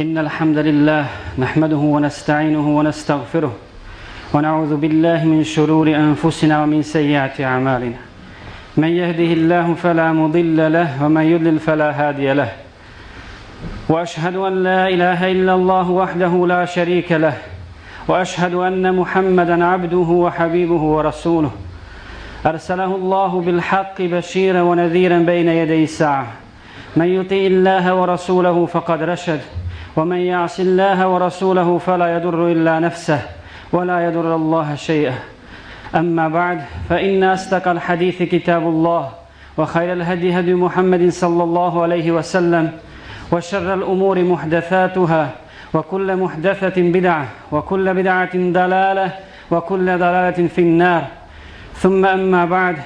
إن الحمد لله نحمده ونستعينه ونستغفره ونعوذ بالله من شرور أنفسنا ومن سيئات أعمالنا. من يهده الله فلا مضل له ومن يضلل فلا هادي له. وأشهد أن لا إله إلا الله وحده لا شريك له. وأشهد أن محمدا عبده وحبيبه ورسوله. أرسله الله بالحق بشيرا ونذيرا بين يدي الساعة. من يطيع الله ورسوله فقد رشد. ومن يعص الله ورسوله فلا يضر إلا نفسه ولا يضر الله شيئا. أما بعد فإن أصدق الحديث كتاب الله وخير الهدي هدي محمد صلى الله عليه وسلم وشر الأمور محدثاتها وكل محدثة بدعة وكل بدعة ضلالة وكل ضلالة في النار. ثم أما بعد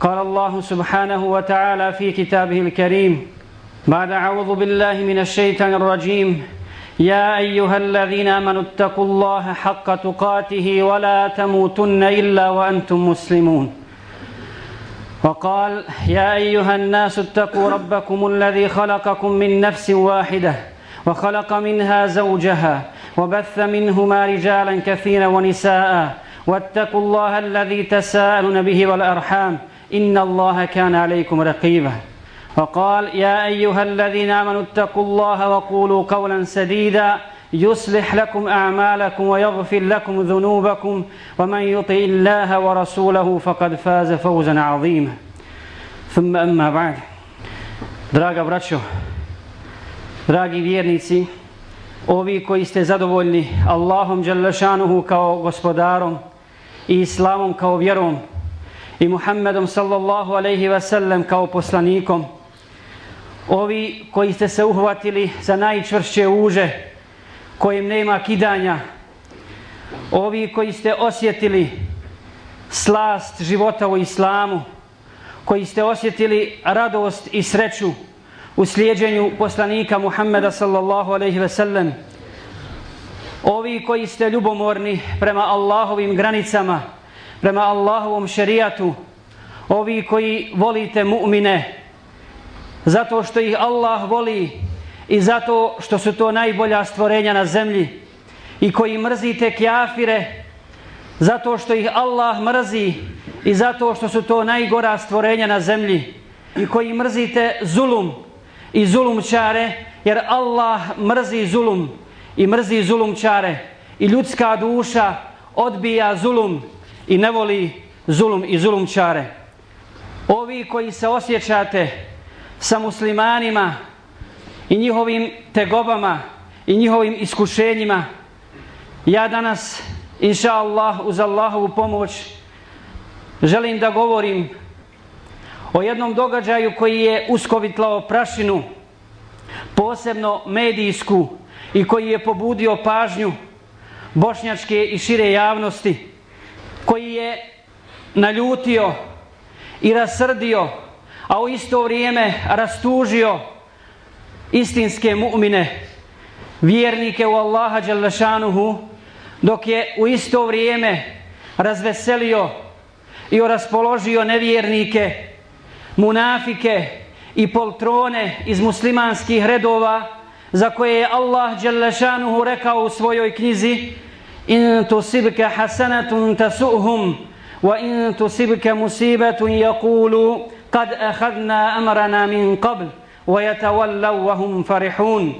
قال الله سبحانه وتعالى في كتابه الكريم بعد أعوذ بالله من الشيطان الرجيم. يا أيها الذين آمنوا اتقوا الله حق تقاته ولا تموتن إلا وأنتم مسلمون. وقال يا أيها الناس اتقوا ربكم الذي خلقكم من نفس واحدة وخلق منها زوجها وبث منهما رجالا كثيرا ونساء واتقوا الله الذي تساءلون به والأرحام إن الله كان عليكم رقيبا. وقال يا أيها الذين آمنوا اتقوا الله وقولوا قولا سديدا. يصلح لكم أعمالكم ويغفر لكم ذنوبكم. ومن يطع الله ورسوله فقد فاز فوزا عظيما. ثم أما بعد. دراجة براتشو دراغي فيرنيسي ovi koji بولي اللهم جل شانه كو gospodarom i كو kao vjerom محمد صلى الله عليه وسلم كو poslanikom ovi koji ste se uhvatili za najčvršće uže, kojim nema kidanja, ovi koji ste osjetili slast života u islamu, koji ste osjetili radost i sreću u slijedženju poslanika Muhammeda sallallahu alaihi ve sellem, ovi koji ste ljubomorni prema Allahovim granicama, prema Allahovom šerijatu, ovi koji volite mu'mine, zato što ih Allah voli i zato što su to najbolja stvorenja na zemlji. I koji mrzite kjafire zato što ih Allah mrzi i zato što su to najgora stvorenja na zemlji. I koji mrzite zulum i zulumčare jer Allah mrzi zulum i mrzi zulumčare. I ljudska duša odbija zulum i ne voli zulum i zulumčare. Ovi koji se osjećate sa muslimanima i njihovim tegobama i njihovim iskušenjima, ja danas, inša Allah, uz Allahovu pomoć, želim da govorim o jednom događaju koji je uskovitlao prašinu, posebno medijsku i koji je pobudio pažnju bošnjačke i šire javnosti, koji je naljutio i rasrdio, a u isto vrijeme rastužio istinske mu'mine, vjernike u Allaha Đalešanuhu, dok je u isto vrijeme razveselio i raspoložio nevjernike, munafike i poltrone iz muslimanskih redova, za koje je Allah Đalešanuhu rekao u svojoj knjizi In tusibka hasanatun tasu'hum wa in tusibka musibatun yaqulu قد أخذنا أمرنا من قبل ويتولوا وهم فرحون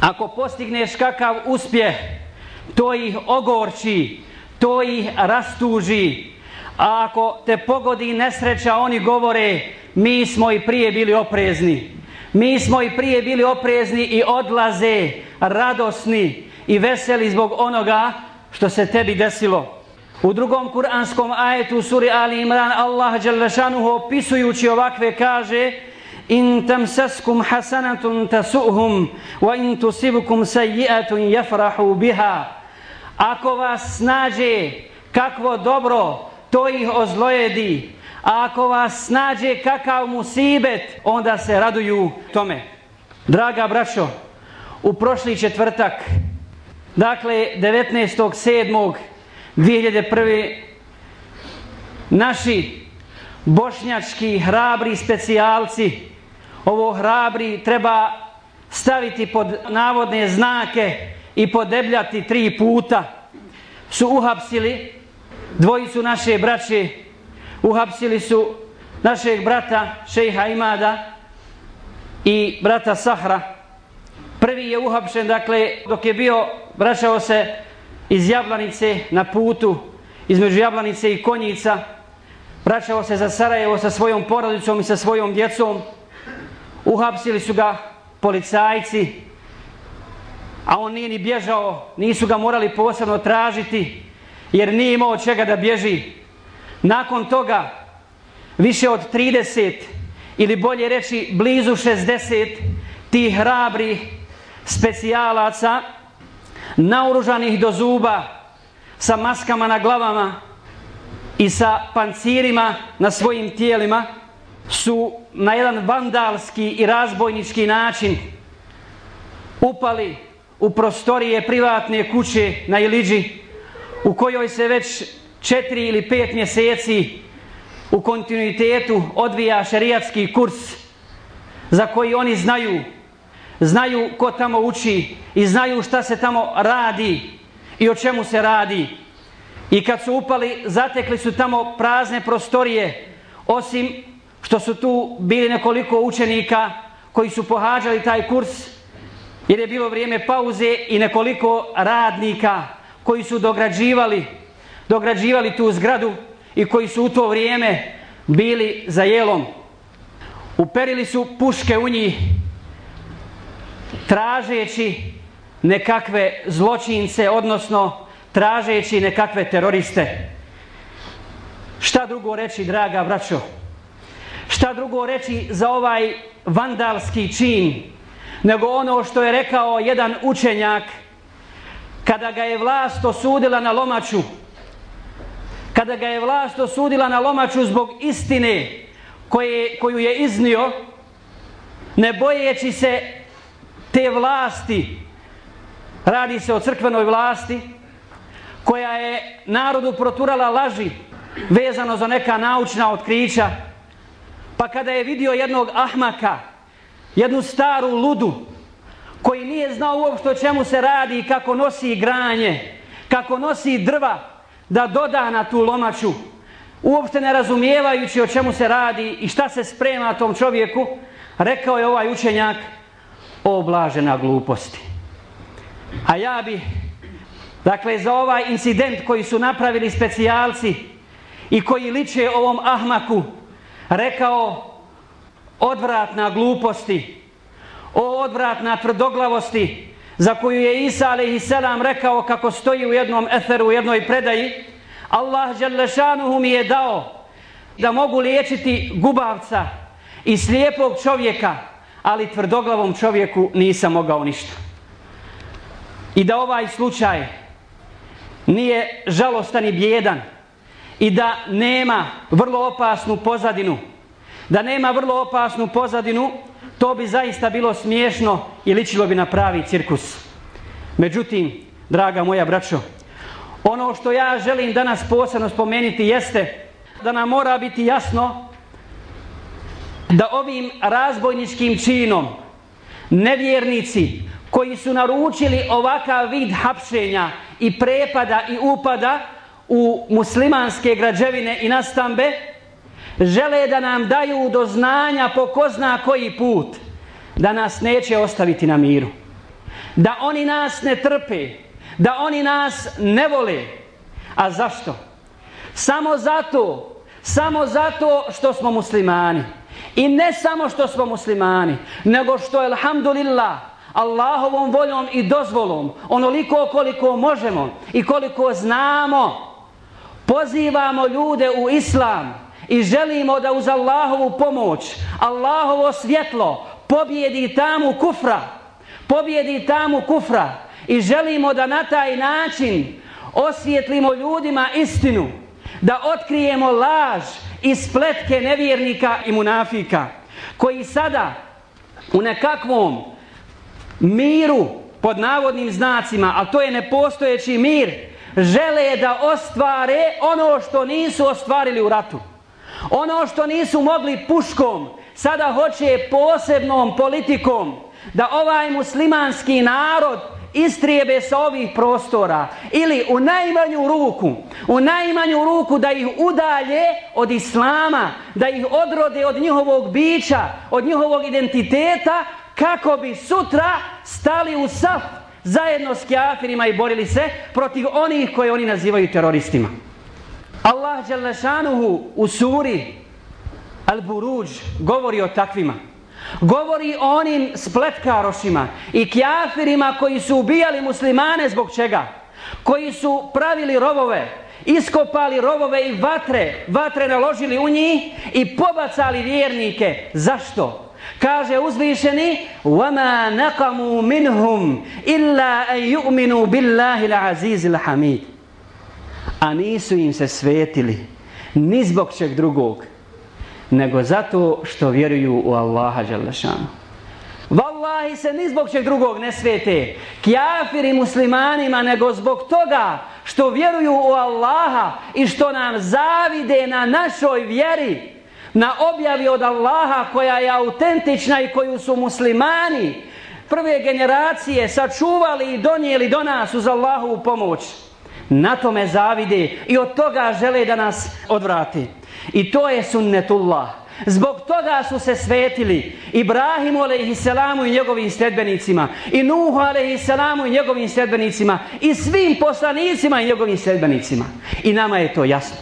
Ako postigneš kakav uspjeh to ih ogorči to ih rastuži. A ako te pogodi nesreća oni govore mi smo i prije bili oprezni. Mi smo i prije bili oprezni i odlaze radosni i veseli zbog onoga što se tebi desilo. U drugom kuranskom ajetu suri Ali Imran Allah Đalešanuhu opisujući ovakve kaže In tamsaskum hasanatun tasuhum wa in tusibukum sayyi'atun yafrahu biha. Ako vas snađe kakvo dobro, to ih ozlojedi. A ako vas snađe kakav musibet, onda se raduju tome. Draga braćo, u prošli četvrtak Dakle, 2001. naši bošnjački hrabri specijalci, ovo hrabri treba staviti pod navodne znake i podebljati tri puta su uhapsili dvojicu naše braće uhapsili su našeg brata šejha Imada i brata Sahra prvi je uhapšen dakle dok je bio vraćao se iz Jablanice na putu između Jablanice i Konjica vraćao se za Sarajevo sa svojom porodicom i sa svojom djecom. Uhapsili su ga policajci a on nije ni bježao nisu ga morali posebno tražiti jer nije imao čega da bježi. Nakon toga više od 30 ili bolje reći blizu 60 tih hrabri specijalaca naoružanih do zuba sa maskama na glavama i sa pancirima na svojim tijelima su na jedan vandalski i razbojnički način upali u prostorije privatne kuće na Iliđi u kojoj se već četiri ili pet mjeseci u kontinuitetu odvija šerijatski kurs za koji oni znaju znaju ko tamo uči i znaju šta se tamo radi i o čemu se radi i kad su upali zatekli su tamo prazne prostorije osim što su tu bili nekoliko učenika koji su pohađali taj kurs jer je bilo vrijeme pauze i nekoliko radnika koji su dograđivali dograđivali tu zgradu i koji su u to vrijeme bili za jelom. Uperili su puške u njih tražeći nekakve zločince, odnosno tražeći nekakve teroriste. Šta drugo reći, draga braćo? Šta drugo reći za ovaj vandalski čin, nego ono što je rekao jedan učenjak kada ga je vlast osudila na lomaču, kada ga je vlast osudila na lomaču zbog istine koje, koju je iznio, ne bojeći se te vlasti, radi se o crkvenoj vlasti, koja je narodu proturala laži vezano za neka naučna otkrića, pa kada je vidio jednog ahmaka, jednu staru ludu, koji nije znao uopšte o čemu se radi, i kako nosi granje, kako nosi drva, da doda na tu lomaču, uopšte ne razumijevajući o čemu se radi i šta se sprema tom čovjeku, rekao je ovaj učenjak, o blažena gluposti. A ja bi, dakle, za ovaj incident koji su napravili specijalci i koji liče ovom ahmaku, rekao odvratna gluposti, o odvratna tvrdoglavosti, za koju je Isa a.s. rekao kako stoji u jednom eferu, u jednoj predaji, Allah Đalešanuhu mi je dao da mogu liječiti gubavca i slijepog čovjeka, ali tvrdoglavom čovjeku nisam mogao ništa. I da ovaj slučaj nije žalostan i bjedan i da nema vrlo opasnu pozadinu, da nema vrlo opasnu pozadinu to bi zaista bilo smiješno i ličilo bi na pravi cirkus. Međutim, draga moja braćo, ono što ja želim danas posebno spomenuti jeste da nam mora biti jasno da ovim razbojničkim činom nevjernici koji su naručili ovakav vid hapšenja i prepada i upada u muslimanske građevine i nastambe, žele da nam daju do znanja po ko zna koji put da nas neće ostaviti na miru. Da oni nas ne trpe da oni nas ne vole. A zašto? samo zato samo zato što smo muslimani i ne samo što smo muslimani nego što je alhamdulillah Allahovom voljom i dozvolom onoliko koliko možemo i koliko znamo pozivamo ljude u islam i želimo da uz Allahovu pomoć, Allahovo svjetlo pobjedi tamu kufra, pobjedi tamu kufra i želimo da na taj način osvjetlimo ljudima istinu, da otkrijemo laž i spletke nevjernika i munafika, koji sada u nekakvom miru pod navodnim znacima, a to je nepostojeći mir, žele da ostvare ono što nisu ostvarili u ratu. Ono što nisu mogli puškom, sada hoće posebnom politikom da ovaj muslimanski narod istrijebe sa ovih prostora ili u najmanju ruku, u najmanju ruku da ih udalje od islama, da ih odrode od njihovog bića, od njihovog identiteta, kako bi sutra stali u saf zajedno s kjafirima i borili se protiv onih koje oni nazivaju teroristima. Allah Đalešanuhu u suri Al-Buruđ govori o takvima. Govori o onim spletkarošima i kjafirima koji su ubijali muslimane zbog čega? Koji su pravili rovove, iskopali rovove i vatre, vatre naložili u njih i pobacali vjernike. Zašto? Kaže uzvišeni وَمَا نَقَمُوا مِنْهُمْ إِلَّا أَنْ يُؤْمِنُوا بِاللَّهِ الْعَزِيزِ الْحَمِيدِ A nisu im se svetili ni zbog čeg drugog, nego zato što vjeruju u Allaha Đalešanu. Wallahi se ni zbog čeg drugog ne svete kjafiri muslimanima, nego zbog toga što vjeruju u Allaha i što nam zavide na našoj vjeri, na objavi od Allaha koja je autentična i koju su muslimani prve generacije sačuvali i donijeli do nas uz Allahovu pomoć. Na tome zavide i od toga žele da nas odvrati. I to je sunnetullah. Zbog toga su se svetili Ibrahimu alaihissalamu i njegovim sledbenicima i Nuhu alaihissalamu i njegovim sledbenicima i svim poslanicima i njegovim sledbenicima. I nama je to jasno.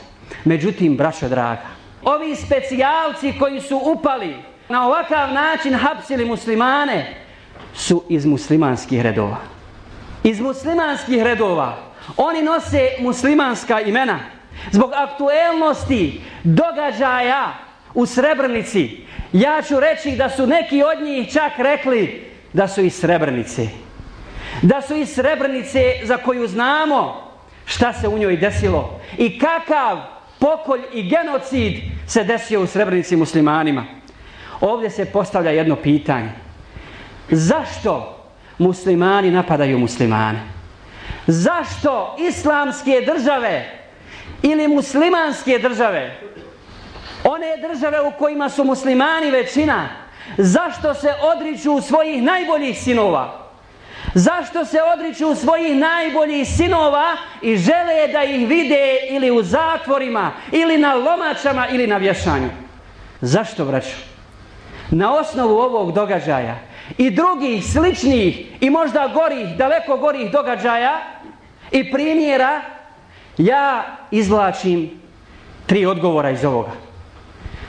Međutim, braćo draga, ovi specijalci koji su upali na ovakav način hapsili muslimane su iz muslimanskih redova. Iz muslimanskih redova. Oni nose muslimanska imena. Zbog aktuelnosti događaja u Srebrnici, ja ću reći da su neki od njih čak rekli da su iz Srebrnice. Da su iz Srebrnice za koju znamo šta se u njoj desilo i kakav pokolj i genocid se desio u Srebrnici muslimanima. Ovdje se postavlja jedno pitanje. Zašto muslimani napadaju muslimane? Zašto islamske države ili muslimanske države, one države u kojima su muslimani većina, zašto se odriču svojih najboljih sinova? Zašto se odriču svojih najboljih sinova i žele da ih vide ili u zatvorima, ili na lomačama, ili na vješanju? Zašto, braću? Na osnovu ovog događaja i drugih sličnih i možda gorih, daleko gorih događaja i primjera, ja izvlačim tri odgovora iz ovoga.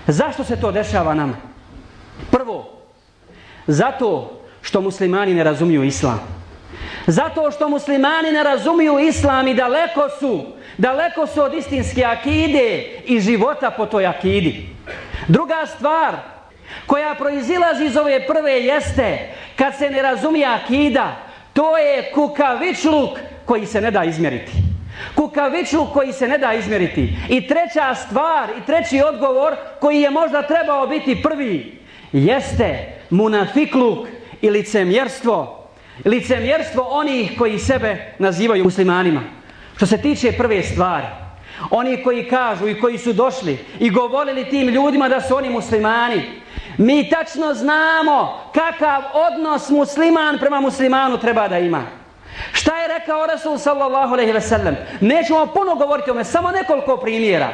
Zašto se to dešava nama? Prvo, zato što muslimani ne razumiju islam. Zato što muslimani ne razumiju islam i daleko su, daleko su od istinske akide i života po toj akidi. Druga stvar koja proizilazi iz ove prve jeste kad se ne razumije akida, to je kukavičluk koji se ne da izmjeriti. Kukavičluk koji se ne da izmjeriti. I treća stvar i treći odgovor koji je možda trebao biti prvi jeste munafikluk i licemjerstvo. Licemjerstvo onih koji sebe nazivaju muslimanima. Što se tiče prve stvari, oni koji kažu i koji su došli i govorili tim ljudima da su oni muslimani, mi tačno znamo kakav odnos musliman prema muslimanu treba da ima. Šta je rekao Rasul sallallahu alaihi ve sellem? Nećemo puno govoriti o me, samo nekoliko primjera.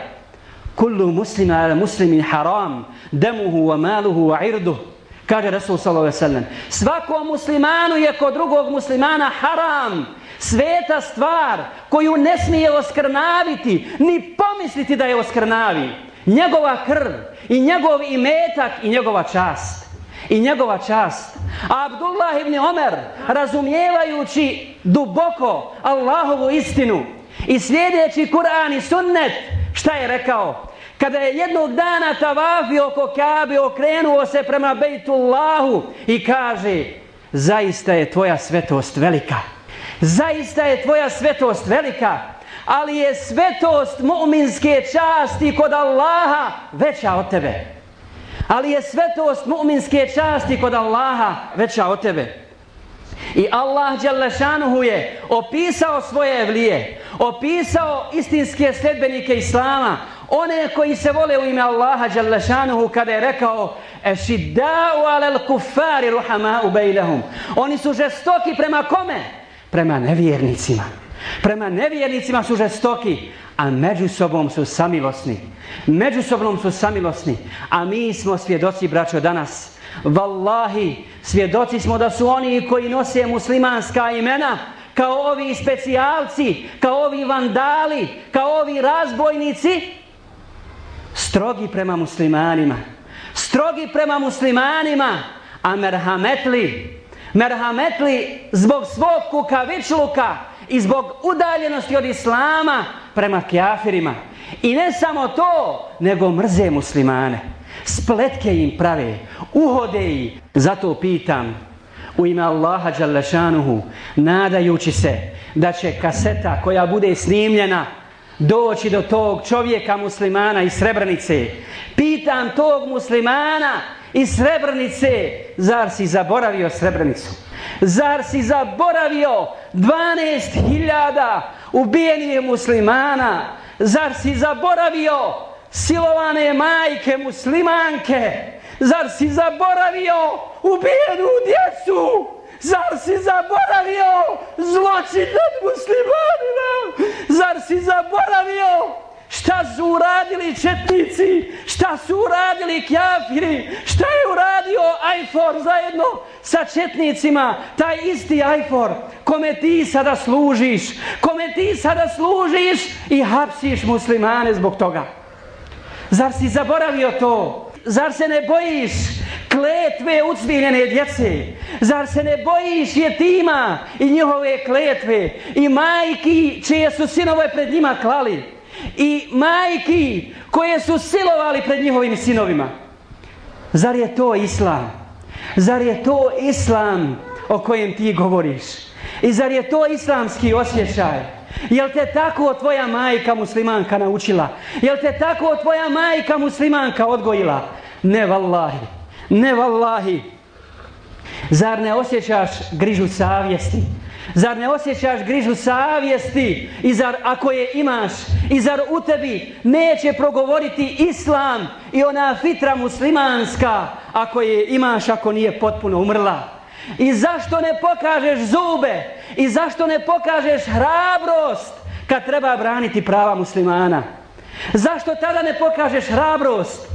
Kullu muslima ala muslimin haram, demuhu wa maluhu wa irduhu kaže Rasul sallallahu alejhi ve sellem svakom muslimanu je kod drugog muslimana haram sveta stvar koju ne smije oskrnaviti ni pomisliti da je oskrnavi njegova krv i njegov imetak i njegova čast. I njegova čast. A Abdullah ibn Omer razumijevajući duboko Allahovu istinu i slijedeći Kur'an i sunnet šta je rekao? Kada je jednog dana tavafio oko Kabe, okrenuo se prema Bejtullahu i kaže, zaista je tvoja svetost velika. Zaista je tvoja svetost velika, ali je svetost mu'minske časti kod Allaha veća od tebe. Ali je svetost mu'minske časti kod Allaha veća od tebe. I Allah Đalešanuhu je opisao svoje evlije, opisao istinske sljedbenike Islama, one koji se vole u ime Allaha Đalešanuhu kada je rekao Ešidda'u alel kufari ruhama'u bejlehum. Oni su žestoki prema kome? Prema nevjernicima. Prema nevjernicima su žestoki, a među sobom su samilosni. Među sobom su samilosni. A mi smo svjedoci, braćo, danas. Wallahi, svjedoci smo da su oni koji nose muslimanska imena, kao ovi specijalci, kao ovi vandali, kao ovi razbojnici, strogi prema muslimanima. Strogi prema muslimanima, a merhametli, merhametli zbog svog kukavičluka i zbog udaljenosti od islama prema kjafirima. I ne samo to, nego mrze muslimane. Spletke im prave, uhode ih. Zato pitam, u ime Allaha Đalešanuhu, nadajući se da će kaseta koja bude snimljena doći do tog čovjeka muslimana iz Srebrnice. Pitam tog muslimana iz Srebrnice, zar si zaboravio Srebrnicu? Zar si zaboravio 12.000 ubijenih muslimana? Zar si zaboravio silovane majke muslimanke? Zar si zaboravio ubijenu djecu? Zar si zaboravio zločin nad muslimanima? Zar si zaboravio šta su uradili četnici? Šta su uradili kjafiri? Šta je uradio Ajfor zajedno sa četnicima? Taj isti Ajfor kome ti sada služiš, kome ti sada služiš i hapsiš muslimane zbog toga. Zar si zaboravio to? Zar se ne bojiš kletve ucviljene djece? Zar se ne bojiš jetima i njihove kletve? I majki čije su sinove pred njima klali? I majki koje su silovali pred njihovim sinovima? Zar je to islam? Zar je to islam o kojem ti govoriš? I zar je to islamski osjećaj? Jel te tako tvoja majka muslimanka naučila? Jel te tako tvoja majka muslimanka odgojila? Ne vallahi, ne vallahi. Zar ne osjećaš grižu savjesti? Zar ne osjećaš grižu savjesti? I zar ako je imaš? I zar u tebi neće progovoriti islam i ona fitra muslimanska ako je imaš ako nije potpuno umrla? I zašto ne pokažeš zube? I zašto ne pokažeš hrabrost kad treba braniti prava muslimana? Zašto tada ne pokažeš hrabrost?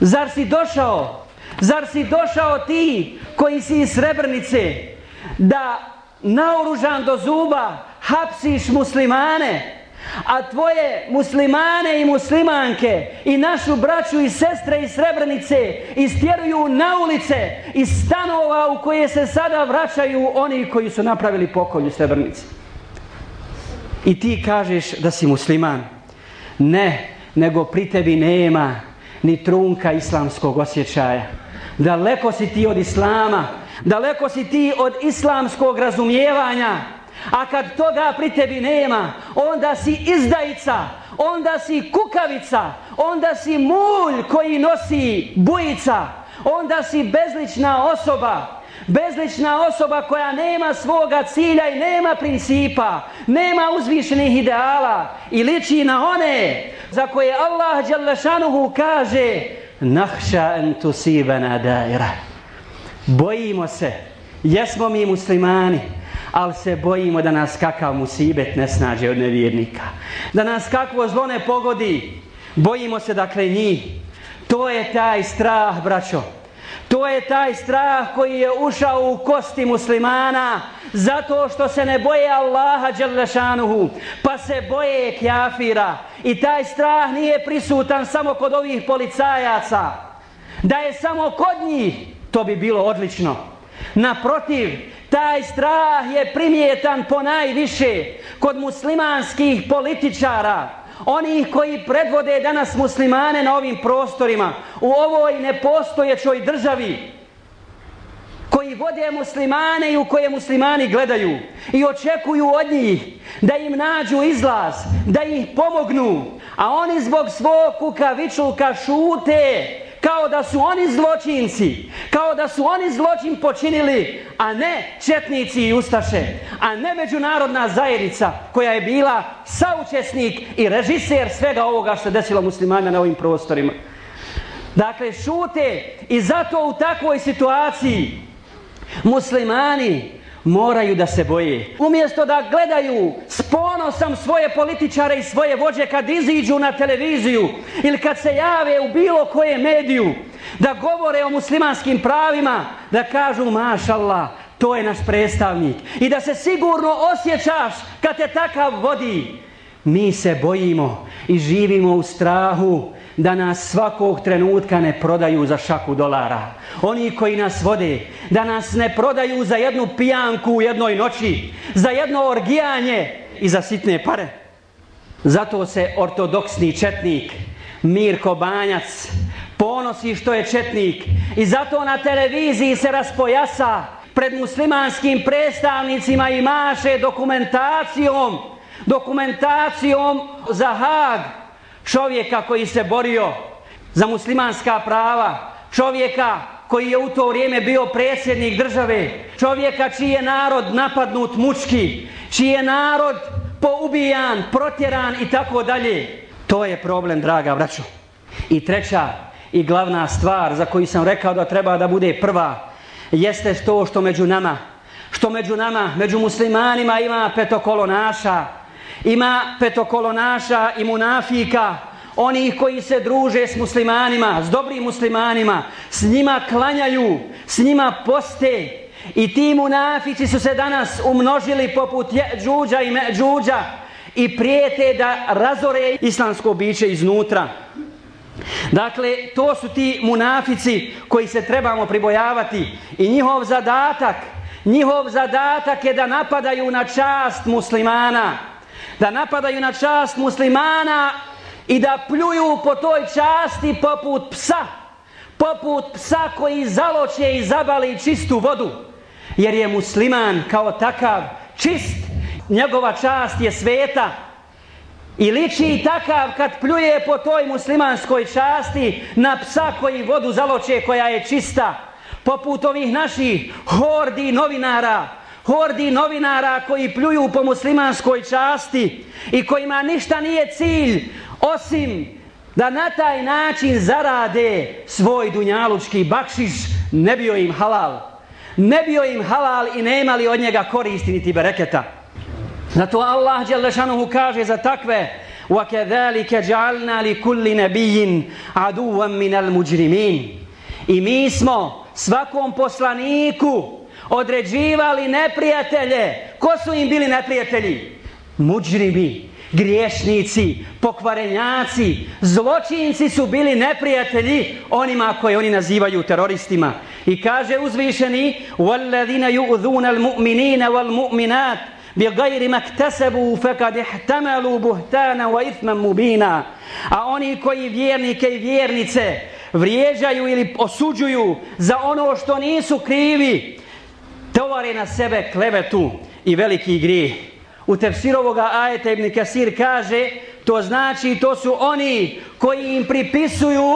Zar si došao? Zar si došao ti koji si iz Srebrnice da naoružan do zuba hapsiš muslimane? A tvoje muslimane i muslimanke i našu braću i sestre iz Srebrnice istjeruju na ulice iz stanova u koje se sada vraćaju oni koji su napravili pokolj u Srebrnici. I ti kažeš da si musliman. Ne, nego pri tebi nema ni trunka islamskog osjećaja. Daleko si ti od islama, daleko si ti od islamskog razumijevanja. A kad toga pri tebi nema, onda si izdajica, onda si kukavica, onda si mulj koji nosi bujica, onda si bezlična osoba, bezlična osoba koja nema svoga cilja i nema principa, nema uzvišenih ideala i liči na one za koje Allah Đalešanuhu kaže Nahša entusibena daira. Bojimo se, jesmo mi muslimani, ali se bojimo da nas kakav musibet ne snađe od nevjernika. Da nas kakvo zlo ne pogodi, bojimo se dakle njih. To je taj strah, braćo. To je taj strah koji je ušao u kosti muslimana zato što se ne boje Allaha Đalešanuhu, pa se boje kjafira. I taj strah nije prisutan samo kod ovih policajaca. Da je samo kod njih, to bi bilo odlično. Naprotiv, taj strah je primjetan po najviše kod muslimanskih političara, onih koji predvode danas muslimane na ovim prostorima, u ovoj nepostojećoj državi, koji vode muslimane i u koje muslimani gledaju i očekuju od njih da im nađu izlaz, da ih pomognu, a oni zbog svog kukavičluka šute kao da su oni zločinci, kao da su oni zločin počinili, a ne četnici i ustaše, a ne međunarodna zajednica koja je bila saučesnik i režiser svega ovoga što se desilo muslimanima na ovim prostorima. Dakle, šute i zato u takvoj situaciji muslimani moraju da se boje. Umjesto da gledaju s ponosom svoje političare i svoje vođe kad iziđu na televiziju ili kad se jave u bilo koje mediju da govore o muslimanskim pravima, da kažu mašallah, to je naš predstavnik. I da se sigurno osjećaš kad te takav vodi. Mi se bojimo i živimo u strahu da nas svakog trenutka ne prodaju za šaku dolara. Oni koji nas vode, da nas ne prodaju za jednu pijanku u jednoj noći, za jedno orgijanje i za sitne pare. Zato se ortodoksni četnik Mirko Banjac ponosi što je četnik i zato na televiziji se raspojasa pred muslimanskim predstavnicima i maše dokumentacijom dokumentacijom za Hag čovjeka koji se borio za muslimanska prava, čovjeka koji je u to vrijeme bio predsjednik države, čovjeka čiji je narod napadnut mučki, čiji je narod poubijan, protjeran i tako dalje. To je problem, draga braćo. I treća i glavna stvar za koju sam rekao da treba da bude prva, jeste to što među nama, što među nama, među muslimanima ima petokolonaša, ima petokolonaša i munafika, oni koji se druže s muslimanima, s dobrim muslimanima, s njima klanjaju, s njima poste. I ti munafici su se danas umnožili poput džuđa i džuđa i prijete da razore islamsko biće iznutra. Dakle, to su ti munafici koji se trebamo pribojavati i njihov zadatak, njihov zadatak je da napadaju na čast muslimana da napadaju na čast muslimana i da pljuju po toj časti poput psa, poput psa koji zaloče i zabali čistu vodu, jer je musliman kao takav čist, njegova čast je sveta i liči takav kad pljuje po toj muslimanskoj časti na psa koji vodu zaloče koja je čista, poput ovih naših hordi novinara, hordi novinara koji pljuju po muslimanskoj časti i kojima ništa nije cilj osim da na taj način zarade svoj dunjalučki bakšiš, ne bio im halal. Ne bio im halal i ne imali od njega koristi niti bereketa. Zato Allah Đelešanuhu kaže za takve وَكَذَلِكَ جَعَلْنَا لِكُلِّ نَبِيِّن عَدُوًا مِنَ الْمُجْرِمِينَ I mi smo svakom poslaniku određivali neprijatelje. Ko su im bili neprijatelji? Muđribi, griješnici, pokvarenjaci, zločinci su bili neprijatelji onima koje oni nazivaju teroristima. I kaže uzvišeni وَالَّذِينَ يُؤْذُونَ الْمُؤْمِنِينَ وَالْمُؤْمِنَاتِ بِغَيْرِ مَكْتَسَبُوا فَكَدْ اِحْتَمَلُوا بُهْتَانَ وَإِثْمًا مُبِينًا A oni koji vjernike i vjernice vrijeđaju ili osuđuju za ono što nisu krivi, tovare na sebe klevetu i veliki grijeh. U tefsirovoga ajeta Ibn Kasir kaže, to znači to su oni koji im pripisuju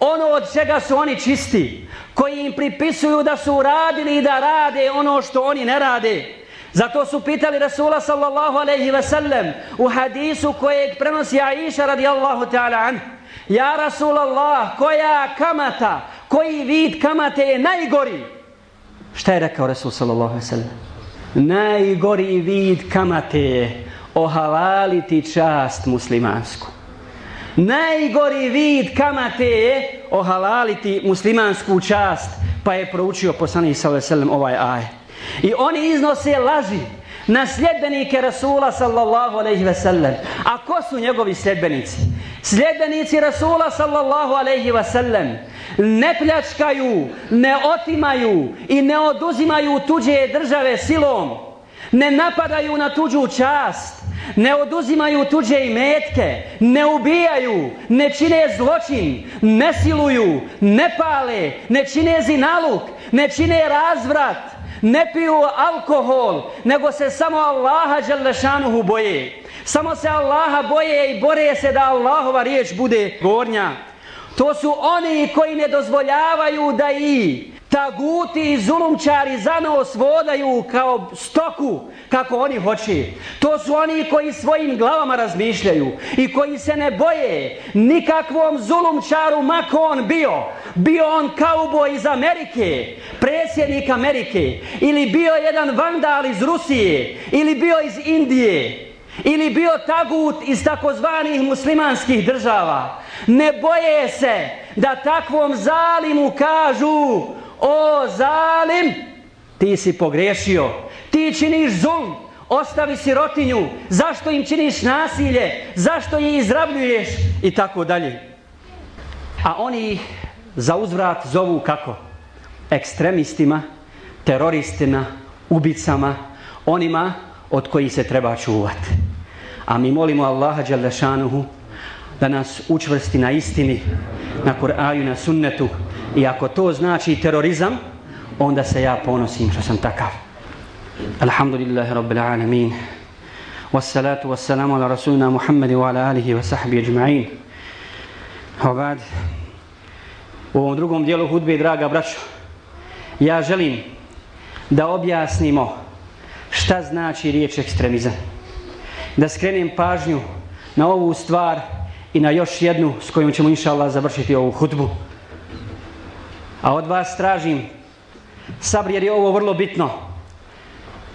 ono od čega su oni čisti, koji im pripisuju da su uradili i da rade ono što oni ne rade. Zato su pitali Rasula sallallahu alaihi ve sellem u hadisu kojeg prenosi Aisha radijallahu ta'ala an. Ja Rasulallah, koja kamata, koji vid kamate je najgori? Šta je rekao Resul sallallahu alaihi sallam? Najgori vid kamate je ohalaliti čast muslimansku. Najgori vid kamate je ohalaliti muslimansku čast. Pa je proučio poslanik sallallahu alaihi sallam ovaj aj. I oni iznose laži na sljedbenike Rasula sallallahu alaihi ve sellem. A ko su njegovi sljedbenici? Sljedbenici Rasula sallallahu alaihi ve sellem ne pljačkaju, ne otimaju i ne oduzimaju tuđe države silom, ne napadaju na tuđu čast, ne oduzimaju tuđe imetke, ne ubijaju, ne čine zločin, ne siluju, ne pale, ne čine zinaluk, ne čine razvrat, ne piju alkohol, nego se samo Allaha Đalešanuhu boje. Samo se Allaha boje i bore se da Allahova riječ bude gornja. To su oni koji ne dozvoljavaju da i taguti i zulumčari za nos vodaju kao stoku kako oni hoće. To su oni koji svojim glavama razmišljaju i koji se ne boje nikakvom zulumčaru mako on bio. Bio on kauboj iz Amerike, predsjednik Amerike ili bio jedan vandal iz Rusije ili bio iz Indije ili bio tagut iz takozvanih muslimanskih država. Ne boje se da takvom zalimu kažu o zalim, ti si pogrešio, ti činiš zulm, ostavi sirotinju, zašto im činiš nasilje, zašto je izrabljuješ i tako dalje. A oni za uzvrat zovu kako? Ekstremistima, teroristima, ubicama, onima od kojih se treba čuvati. A mi molimo Allaha Đalešanuhu da nas učvrsti na istini, na Kur'aju, na sunnetu. I ako to znači terorizam, onda se ja ponosim što sam takav. Alhamdulillahi Rabbil Alamin. Wassalatu wassalamu ala rasulina Muhammedi wa ala alihi wa sahbihi ajma'in. Obad. U ovom drugom dijelu hudbe, draga braćo, ja želim da objasnimo šta znači riječ ekstremizam. Da skrenem pažnju na ovu stvar i na još jednu s kojom ćemo inša Allah završiti ovu hutbu. A od vas tražim sabr jer je ovo vrlo bitno.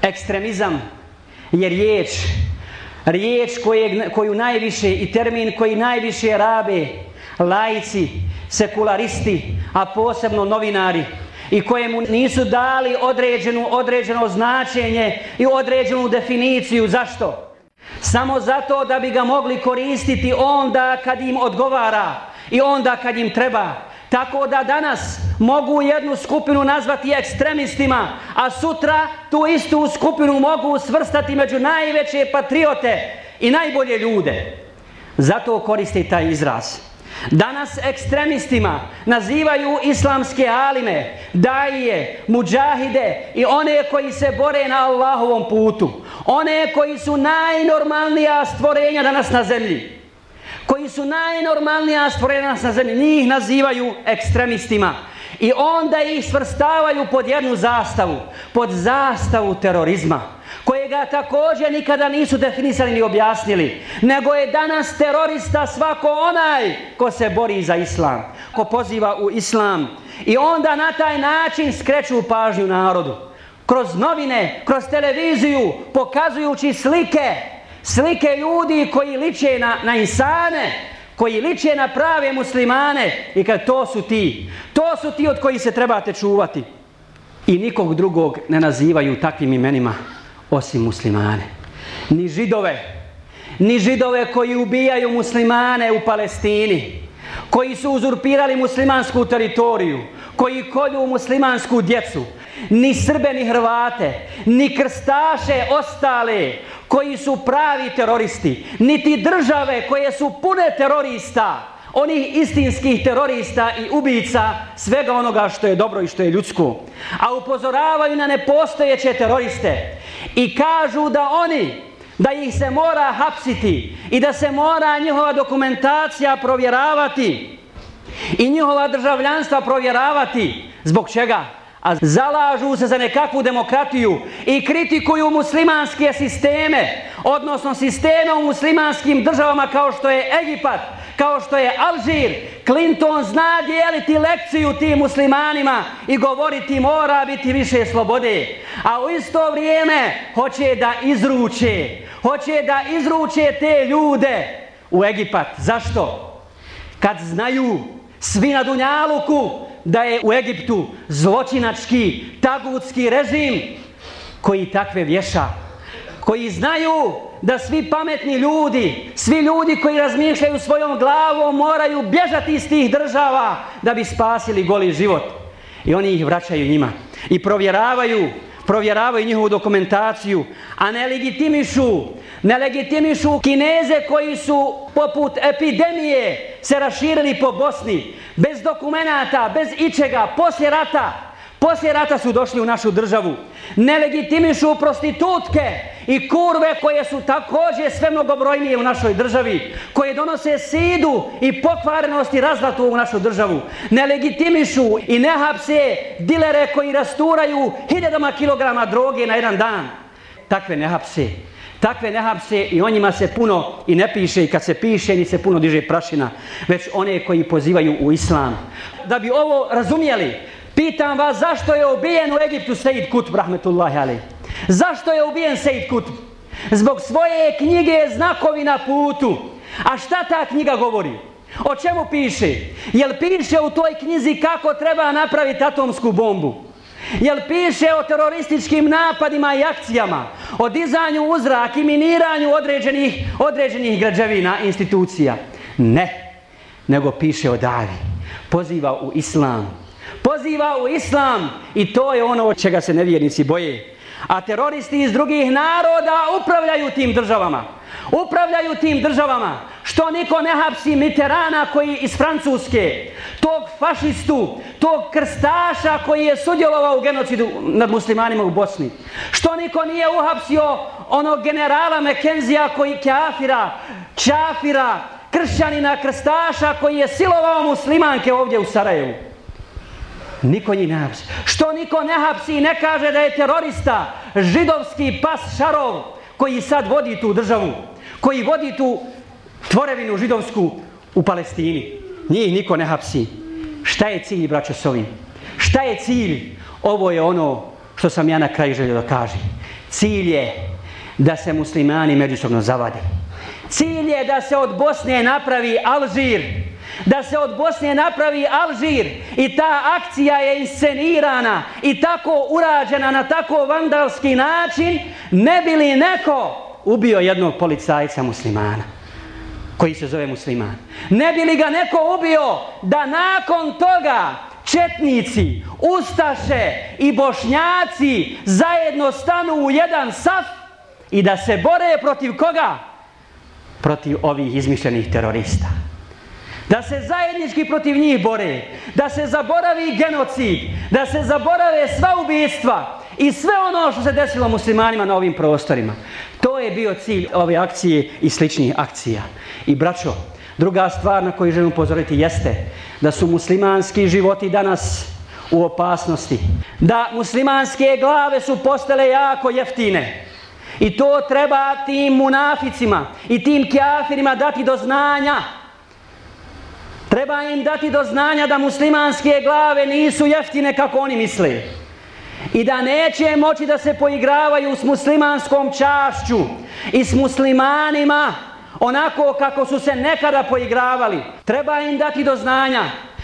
Ekstremizam je riječ, riječ koje, koju najviše i termin koji najviše rabe lajci, sekularisti, a posebno novinari i kojemu nisu dali određenu, određeno značenje i određenu definiciju. Zašto? Samo zato da bi ga mogli koristiti onda kad im odgovara i onda kad im treba. Tako da danas mogu jednu skupinu nazvati ekstremistima, a sutra tu istu skupinu mogu svrstati među najveće patriote i najbolje ljude. Zato koristi taj izraz. Danas ekstremistima nazivaju islamske alime, daje, muđahide i one koji se bore na Allahovom putu. One koji su najnormalnija stvorenja danas na zemlji. Koji su najnormalnija stvorenja danas na zemlji. Njih nazivaju ekstremistima. I onda ih svrstavaju pod jednu zastavu. Pod zastavu terorizma kojega također nikada nisu definisali ni objasnili, nego je danas terorista svako onaj ko se bori za islam, ko poziva u islam. I onda na taj način skreću pažnju narodu. Kroz novine, kroz televiziju, pokazujući slike, slike ljudi koji liče na, na insane, koji liče na prave muslimane i kad to su ti, to su ti od koji se trebate čuvati. I nikog drugog ne nazivaju takvim imenima osim muslimane. Ni židove, ni židove koji ubijaju muslimane u Palestini, koji su uzurpirali muslimansku teritoriju, koji kolju muslimansku djecu, ni Srbe, ni Hrvate, ni krstaše ostale, koji su pravi teroristi, niti države koje su pune terorista, onih istinskih terorista i ubica svega onoga što je dobro i što je ljudsko. A upozoravaju na nepostojeće teroriste i kažu da oni, da ih se mora hapsiti i da se mora njihova dokumentacija provjeravati i njihova državljanstva provjeravati. Zbog čega? A zalažu se za nekakvu demokratiju i kritikuju muslimanske sisteme, odnosno sisteme u muslimanskim državama kao što je Egipat, kao što je Alžir, Clinton zna dijeliti lekciju tim muslimanima i govoriti mora biti više slobode. A u isto vrijeme hoće da izruče, hoće da izruče te ljude u Egipat. Zašto? Kad znaju svi na Dunjaluku da je u Egiptu zločinački, tagutski režim koji takve vješa, koji znaju da svi pametni ljudi, svi ljudi koji razmišljaju svojom glavom moraju bježati iz tih država da bi spasili goli život. I oni ih vraćaju njima i provjeravaju, provjeravaju njihovu dokumentaciju, a ne legitimišu, ne legitimišu kineze koji su poput epidemije se raširili po Bosni, bez dokumenata, bez ičega, poslije rata, Poslije rata su došli u našu državu. Ne legitimišu prostitutke i kurve koje su također sve mnogobrojnije u našoj državi, koje donose sidu i pokvarenost i razlatu u našu državu, ne legitimišu i ne hapse dilere koji rasturaju hiljadama kilograma droge na jedan dan. Takve ne hapse. Takve ne hapse i o njima se puno i ne piše i kad se piše ni se puno diže prašina, već one koji pozivaju u islam. Da bi ovo razumijeli, pitam vas zašto je ubijen u Egiptu Sejid Kutb, rahmetullahi alaih. Zašto je ubijen Sejid Kutb? Zbog svoje knjige Znakovi na putu. A šta ta knjiga govori? O čemu piše? Jel piše u toj knjizi kako treba napraviti atomsku bombu? Jel piše o terorističkim napadima i akcijama, o dizanju uzrak i miniranju određenih, određenih građevina institucija? Ne, nego piše o davi. Poziva u islam. Poziva u islam i to je ono od čega se nevjernici boje. A teroristi iz drugih naroda upravljaju tim državama. Upravljaju tim državama. Što niko ne hapsi Mitterana koji iz Francuske, tog fašistu, tog krstaša koji je sudjelovao u genocidu nad muslimanima u Bosni. Što niko nije uhapsio onog generala Mekenzija koji kafira, čafira, kršćanina krstaša koji je silovao muslimanke ovdje u Sarajevu. Niko njih ne hapsi. Što niko ne hapsi i ne kaže da je terorista židovski pas Šarov koji sad vodi tu državu, koji vodi tu tvorevinu židovsku u Palestini. Njih niko ne hapsi. Šta je cilj, braćo, s ovim? Šta je cilj? Ovo je ono što sam ja na kraju želio da kažem. Cilj je da se muslimani međusobno zavade. Cilj je da se od Bosne napravi Alžir, da se od Bosne napravi Alžir i ta akcija je inscenirana i tako urađena na tako vandalski način, ne bi li neko ubio jednog policajca muslimana koji se zove musliman. Ne bi li ga neko ubio da nakon toga četnici, ustaše i bošnjaci zajedno stanu u jedan saf i da se bore protiv koga? Protiv ovih izmišljenih terorista da se zajednički protiv njih bore, da se zaboravi genocid, da se zaborave sva ubijstva i sve ono što se desilo muslimanima na ovim prostorima. To je bio cilj ove akcije i sličnih akcija. I braćo, druga stvar na koju želim upozoriti jeste da su muslimanski životi danas u opasnosti. Da muslimanske glave su postale jako jeftine. I to treba tim munaficima i tim kjafirima dati do znanja Treba im dati do znanja da muslimanske glave nisu jeftine kako oni misle. I da neće moći da se poigravaju s muslimanskom čašću i s muslimanima onako kako su se nekada poigravali. Treba im dati do znanja.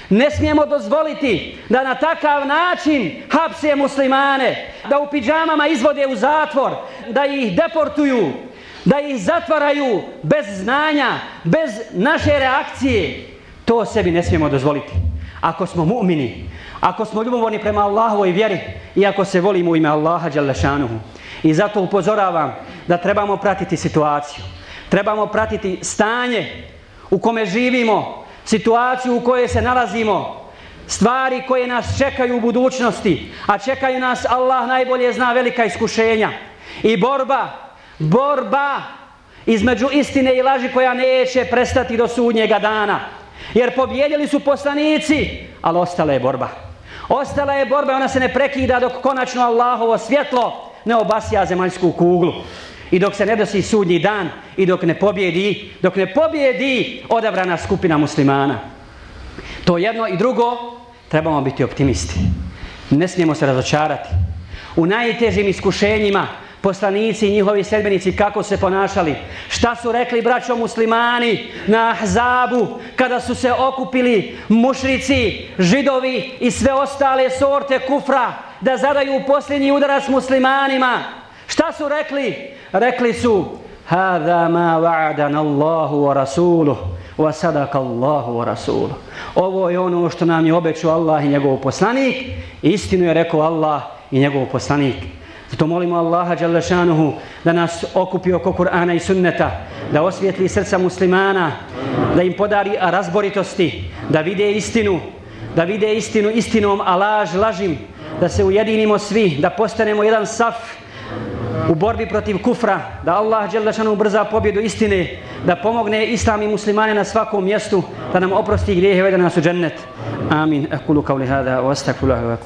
Ne smijemo dozvoliti da na takav način hapse muslimane, da u pidžamama izvode u zatvor, da ih deportuju, da ih zatvaraju bez znanja, bez naše reakcije. To sebi ne smijemo dozvoliti. Ako smo mu'mini, ako smo ljubovni prema Allahovoj vjeri i ako se volimo u ime Allaha Đalešanuhu. I zato upozoravam da trebamo pratiti situaciju. Trebamo pratiti stanje u kome živimo, situaciju u kojoj se nalazimo, stvari koje nas čekaju u budućnosti, a čekaju nas Allah najbolje zna velika iskušenja. I borba, borba između istine i laži koja neće prestati do sudnjega dana. Jer pobjedili su poslanici, ali ostala je borba. Ostala je borba, ona se ne prekida dok konačno Allahovo svjetlo ne obasija zemaljsku kuglu. I dok se ne dosi sudnji dan i dok ne pobjedi, dok ne pobjedi odabrana skupina muslimana. To jedno i drugo, trebamo biti optimisti. Ne smijemo se razočarati. U najtežim iskušenjima poslanici i njihovi sedbenici kako se ponašali. Šta su rekli braćo muslimani na Ahzabu kada su se okupili mušrici, židovi i sve ostale sorte kufra da zadaju posljednji udarac muslimanima. Šta su rekli? Rekli su Hada ma va'adana Allahu wa rasuluh wa sadaka Allahu wa rasuluh. Ovo je ono što nam je obećao Allah i njegov poslanik. Istinu je rekao Allah i njegov poslanik. Zato molimo Allaha Đalešanuhu da nas okupi oko Kur'ana i sunneta, da osvijetli srca muslimana, da im podari razboritosti, da vide istinu, da vide istinu istinom, a laž lažim, da se ujedinimo svi, da postanemo jedan saf, u borbi protiv kufra, da Allah Đelešanu brza pobjedu istine, da pomogne islam i muslimane na svakom mjestu, da nam oprosti grijehe i da nas u džennet. Amin. Ekulu kao li hada, wa